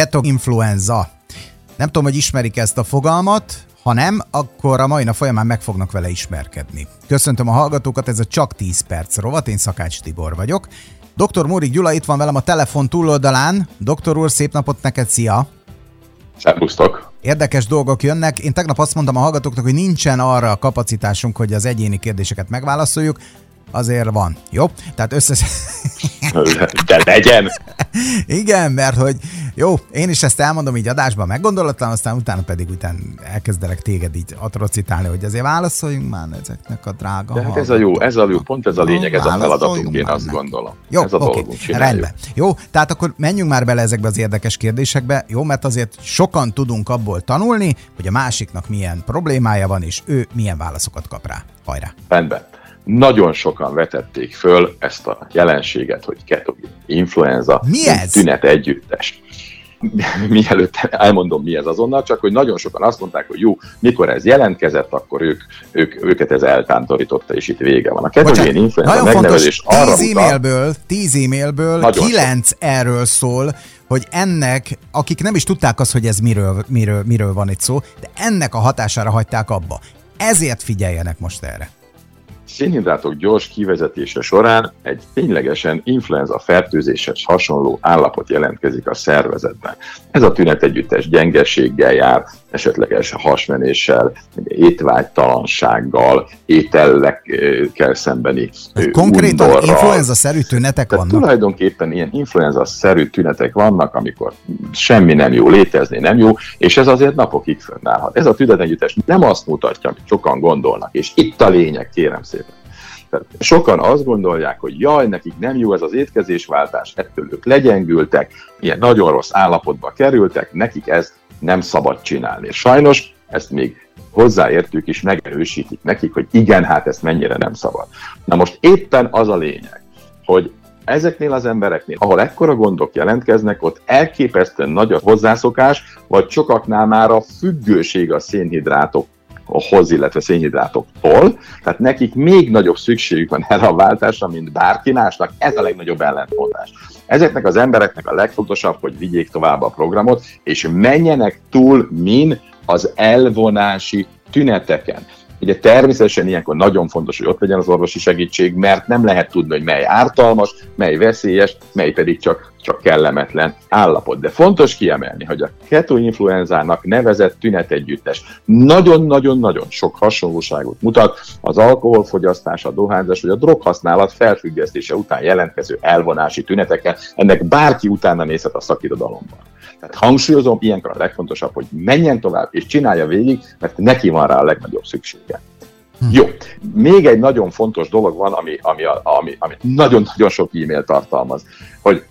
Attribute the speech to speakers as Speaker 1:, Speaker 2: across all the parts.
Speaker 1: ketoinfluenza. Nem tudom, hogy ismerik ezt a fogalmat, ha nem, akkor a mai nap folyamán meg fognak vele ismerkedni. Köszöntöm a hallgatókat, ez a Csak 10 perc rovat, én Szakács Tibor vagyok. Dr. Mórik Gyula itt van velem a telefon túloldalán. Doktor úr, szép napot neked, szia!
Speaker 2: Szervusztok!
Speaker 1: Érdekes dolgok jönnek. Én tegnap azt mondtam a hallgatóknak, hogy nincsen arra a kapacitásunk, hogy az egyéni kérdéseket megválaszoljuk azért van. Jó? Tehát összes...
Speaker 2: De legyen!
Speaker 1: Igen, mert hogy jó, én is ezt elmondom így adásban meggondolatlan, aztán utána pedig után elkezdelek téged így atrocitálni, hogy azért válaszoljunk már ezeknek a drága
Speaker 2: De hát ez a jó, ez a jó, pont ez a lényeg, ez a feladatunk, én azt gondolom.
Speaker 1: Jó,
Speaker 2: ez a
Speaker 1: oké, rendben. Jó, tehát akkor menjünk már bele ezekbe az érdekes kérdésekbe, jó, mert azért sokan tudunk abból tanulni, hogy a másiknak milyen problémája van, és ő milyen válaszokat kap rá. Hajrá!
Speaker 2: Rendben nagyon sokan vetették föl ezt a jelenséget, hogy ketogén influenza
Speaker 1: mi ez?
Speaker 2: tünet együttes. Mielőtt elmondom, mi ez azonnal, csak hogy nagyon sokan azt mondták, hogy jó, mikor ez jelentkezett, akkor ők, ők, őket ez eltántorította, és itt vége van. A ketogén influenza megnevezés
Speaker 1: fontos, arra 10 e-mailből, 10 e-mailből 9 sok. erről szól, hogy ennek, akik nem is tudták azt, hogy ez miről, miről, miről van itt szó, de ennek a hatására hagyták abba. Ezért figyeljenek most erre
Speaker 2: szénhidrátok gyors kivezetése során egy ténylegesen influenza fertőzéshez hasonló állapot jelentkezik a szervezetben. Ez a tünet együttes gyengeséggel jár, esetleges hasmenéssel, étvágytalansággal, ételekkel szembeni
Speaker 1: Konkrétan influenza-szerű tünetek
Speaker 2: Tehát
Speaker 1: vannak?
Speaker 2: Tulajdonképpen ilyen influenza-szerű tünetek vannak, amikor semmi nem jó, létezni nem jó, és ez azért napokig fönnállhat. Ez a tünetegyüttes nem azt mutatja, amit sokan gondolnak, és itt a lényeg, kérem szépen. Sokan azt gondolják, hogy jaj, nekik nem jó ez az étkezésváltás, ettől ők legyengültek, ilyen nagyon rossz állapotba kerültek, nekik ez nem szabad csinálni. És sajnos ezt még hozzáértők is megerősítik nekik, hogy igen, hát ezt mennyire nem szabad. Na most éppen az a lényeg, hogy ezeknél az embereknél, ahol ekkora gondok jelentkeznek, ott elképesztően nagy a hozzászokás, vagy sokaknál már a függőség a szénhidrátok hoz, illetve szénhidrátoktól, tehát nekik még nagyobb szükségük van erre a váltásra, mint bárki másnak, ez a legnagyobb ellentmondás. Ezeknek az embereknek a legfontosabb, hogy vigyék tovább a programot, és menjenek túl min az elvonási tüneteken. Ugye természetesen ilyenkor nagyon fontos, hogy ott legyen az orvosi segítség, mert nem lehet tudni, hogy mely ártalmas, mely veszélyes, mely pedig csak, csak kellemetlen állapot. De fontos kiemelni, hogy a ketoinfluenzának nevezett tünetegyüttes nagyon-nagyon-nagyon sok hasonlóságot mutat az alkoholfogyasztás, a dohányzás vagy a droghasználat felfüggesztése után jelentkező elvonási tüneteken. Ennek bárki utána nézhet a szakirodalomban. Tehát hangsúlyozom, ilyenkor a legfontosabb, hogy menjen tovább és csinálja végig, mert neki van rá a legnagyobb szüksége. Hm. Jó, még egy nagyon fontos dolog van, ami, ami, ami, ami nagyon-nagyon sok e-mail tartalmaz, hogy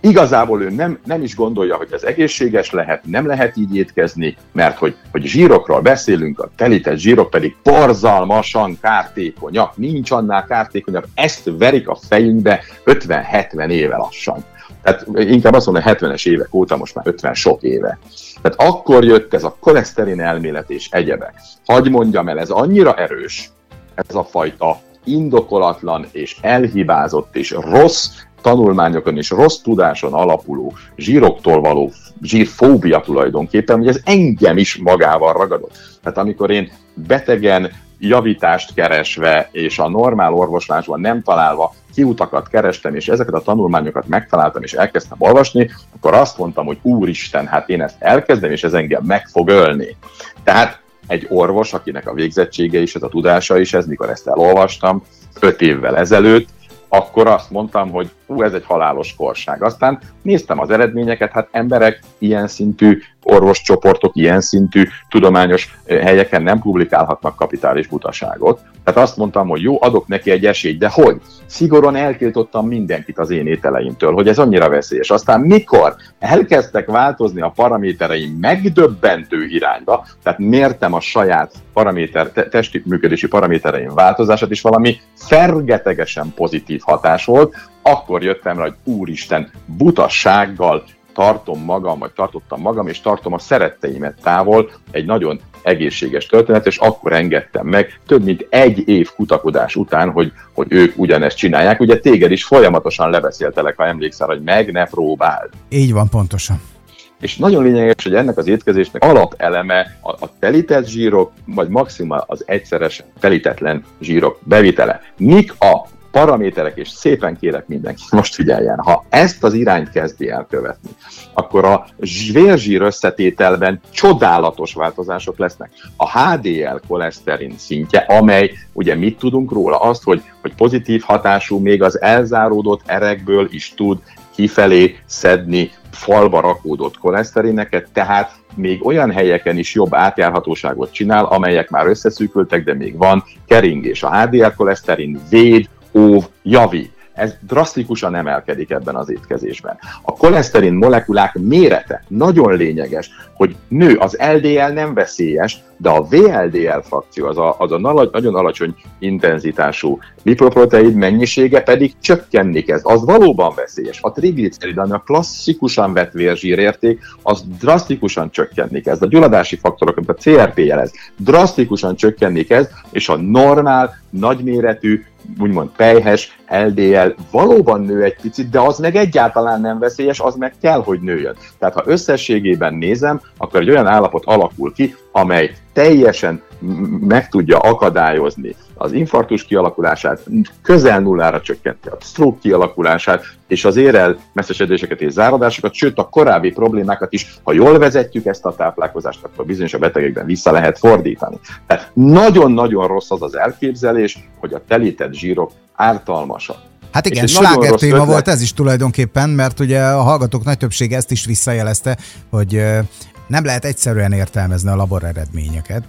Speaker 2: igazából ő nem, nem is gondolja, hogy ez egészséges lehet, nem lehet így étkezni, mert hogy, hogy zsírokról beszélünk, a telített zsírok pedig borzalmasan kártékonyak, nincs annál kártékonyabb, ezt verik a fejünkbe 50-70 éve lassan tehát inkább azt mondom, 70-es évek óta, most már 50 sok éve. Tehát akkor jött ez a koleszterin elmélet és egyebek. Hagy mondjam el, ez annyira erős, ez a fajta indokolatlan és elhibázott és rossz tanulmányokon és rossz tudáson alapuló zsíroktól való zsírfóbia tulajdonképpen, hogy ez engem is magával ragadott. Tehát amikor én betegen javítást keresve és a normál orvoslásban nem találva kiutakat kerestem, és ezeket a tanulmányokat megtaláltam, és elkezdtem olvasni, akkor azt mondtam, hogy úristen, hát én ezt elkezdem, és ez engem meg fog ölni. Tehát egy orvos, akinek a végzettsége is, ez a tudása is, ez mikor ezt elolvastam, öt évvel ezelőtt, akkor azt mondtam, hogy ú, ez egy halálos korság. Aztán néztem az eredményeket, hát emberek ilyen szintű orvoscsoportok, ilyen szintű tudományos helyeken nem publikálhatnak kapitális butaságot. Tehát azt mondtam, hogy jó, adok neki egy esélyt, de hogy? Szigorúan eltiltottam mindenkit az én ételeimtől, hogy ez annyira veszélyes. Aztán mikor elkezdtek változni a paramétereim megdöbbentő irányba, tehát mértem a saját paraméter, testi működési paramétereim változását, és valami fergetegesen pozitív hatás volt, akkor jöttem rá, hogy úristen, butassággal tartom magam, vagy tartottam magam, és tartom a szeretteimet távol, egy nagyon egészséges történet, és akkor engedtem meg több mint egy év kutakodás után, hogy, hogy ők ugyanezt csinálják. Ugye téged is folyamatosan lebeszéltelek, ha emlékszel, hogy meg ne próbáld.
Speaker 1: Így van, pontosan.
Speaker 2: És nagyon lényeges, hogy ennek az étkezésnek alapeleme a, a telített zsírok, vagy maximál az egyszeres telítetlen zsírok bevitele. Mik a paraméterek, és szépen kérek mindenki, most figyeljen, ha ezt az irányt kezdi el követni, akkor a vérzsír összetételben csodálatos változások lesznek. A HDL koleszterin szintje, amely, ugye mit tudunk róla? Azt, hogy, hogy pozitív hatású, még az elzáródott erekből is tud kifelé szedni falba rakódott koleszterineket, tehát még olyan helyeken is jobb átjárhatóságot csinál, amelyek már összeszűkültek, de még van keringés. A HDL koleszterin véd, óv, javít ez drasztikusan emelkedik ebben az étkezésben. A koleszterin molekulák mérete nagyon lényeges, hogy nő, az LDL nem veszélyes, de a VLDL frakció, az a, az a nagyon alacsony intenzitású lipoproteid mennyisége pedig csökkenni kezd. Az valóban veszélyes. A triglicerid, ami a klasszikusan vett vérzsírérték, az drasztikusan csökkenni kezd. A gyulladási faktorok, mint a CRP jelez, drasztikusan csökkenni kezd, és a normál, nagyméretű, úgymond pejhes LDL valóban nő egy picit, de az meg egyáltalán nem veszélyes, az meg kell, hogy nőjön. Tehát ha összességében nézem, akkor egy olyan állapot alakul ki, amely teljesen meg tudja akadályozni az infarktus kialakulását, közel nullára csökkenti a stroke kialakulását, és az érel messzesedéseket és záradásokat, sőt a korábbi problémákat is, ha jól vezetjük ezt a táplálkozást, akkor bizonyos a betegekben vissza lehet fordítani. Tehát nagyon-nagyon rossz az az elképzelés, hogy a telített zsírok ártalmasak.
Speaker 1: Hát igen, sláger téma volt ez is tulajdonképpen, mert ugye a hallgatók nagy többsége ezt is visszajelezte, hogy nem lehet egyszerűen értelmezni a labor eredményeket.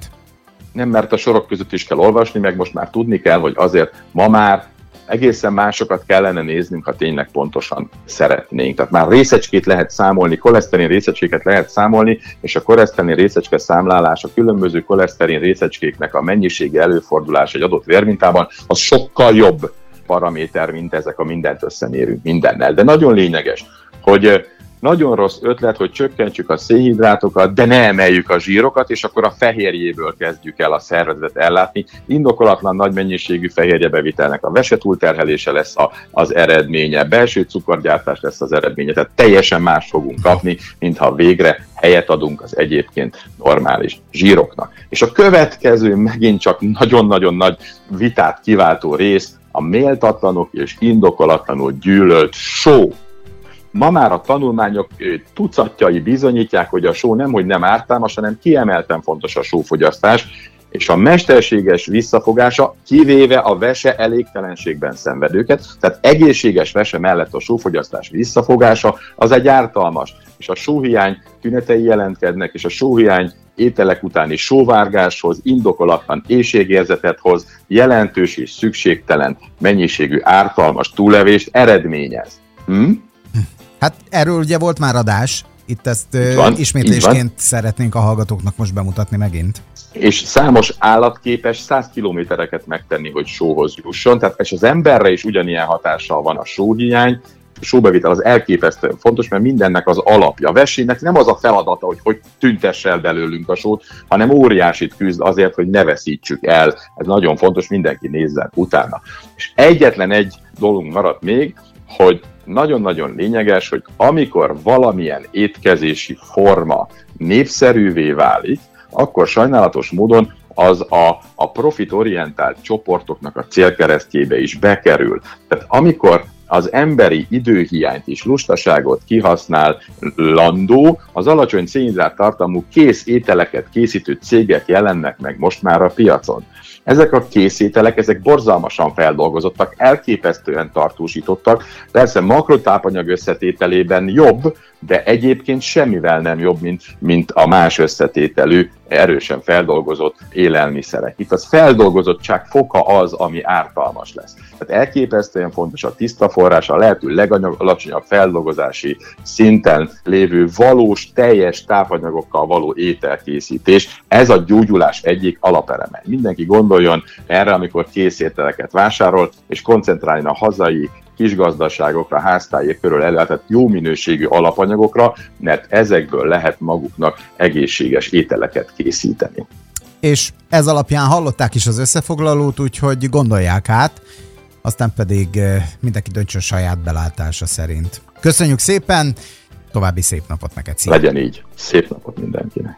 Speaker 2: Nem, mert a sorok között is kell olvasni, meg most már tudni kell, hogy azért ma már egészen másokat kellene néznünk, ha tényleg pontosan szeretnénk. Tehát már részecskét lehet számolni, koleszterin részecskéket lehet számolni, és a koleszterin részecske számlálás, a különböző koleszterin részecskéknek a mennyisége előfordulás egy adott vérmintában, az sokkal jobb paraméter, mint ezek a mindent összemérünk mindennel. De nagyon lényeges, hogy nagyon rossz ötlet, hogy csökkentsük a szénhidrátokat, de ne emeljük a zsírokat, és akkor a fehérjéből kezdjük el a szervezetet ellátni. Indokolatlan nagy mennyiségű fehérjebevitelnek a vesetúlterhelése lesz a, az eredménye, belső cukorgyártás lesz az eredménye, tehát teljesen más fogunk kapni, mintha végre helyet adunk az egyébként normális zsíroknak. És a következő megint csak nagyon-nagyon nagy vitát kiváltó rész, a méltatlanok és indokolatlanul gyűlölt só Ma már a tanulmányok tucatjai bizonyítják, hogy a só nem, hogy nem ártalmas, hanem kiemelten fontos a sófogyasztás, és a mesterséges visszafogása, kivéve a vese elégtelenségben szenvedőket, tehát egészséges vese mellett a sófogyasztás visszafogása, az egy ártalmas, és a sóhiány tünetei jelentkeznek, és a sóhiány ételek utáni sóvárgáshoz, indokolatlan éjségérzetet hoz, jelentős és szükségtelen mennyiségű ártalmas túlevést eredményez. Hm?
Speaker 1: Hát erről ugye volt már adás, itt ezt van, ismétlésként szeretnénk a hallgatóknak most bemutatni megint.
Speaker 2: És számos állat képes 100 kilométereket megtenni, hogy sóhoz jusson, tehát és az emberre is ugyanilyen hatással van a sóhiány, a sóbevitel az elképesztően fontos, mert mindennek az alapja. A vesének nem az a feladata, hogy hogy tüntesse el belőlünk a sót, hanem óriásit küzd azért, hogy ne veszítsük el. Ez nagyon fontos, mindenki nézzen utána. És egyetlen egy dolog maradt még, hogy nagyon-nagyon lényeges, hogy amikor valamilyen étkezési forma népszerűvé válik, akkor sajnálatos módon az a, a profitorientált csoportoknak a célkeresztjébe is bekerül. Tehát amikor az emberi időhiányt és lustaságot kihasznál landó, az alacsony szénhidrát tartalmú kész ételeket készítő cégek jelennek meg most már a piacon. Ezek a készételek, ezek borzalmasan feldolgozottak, elképesztően tartósítottak, persze makrotápanyag összetételében jobb, de egyébként semmivel nem jobb, mint, mint a más összetételű, erősen feldolgozott élelmiszerek. Itt az feldolgozottság foka az, ami ártalmas lesz. Tehát elképesztően fontos a tiszta forrás, a lehető legalacsonyabb feldolgozási szinten lévő valós, teljes tápanyagokkal való ételkészítés. Ez a gyógyulás egyik alapereme. Mindenki gondoljon erre, amikor készételeket vásárol, és koncentráljon a hazai kis gazdaságokra, háztályék körül ellátett jó minőségű alapanyagokra, mert ezekből lehet maguknak egészséges ételeket készíteni.
Speaker 1: És ez alapján hallották is az összefoglalót, úgyhogy gondolják át, aztán pedig eh, mindenki döntsön saját belátása szerint. Köszönjük szépen! További szép napot neked. Szia.
Speaker 2: Legyen így. Szép napot mindenkinek.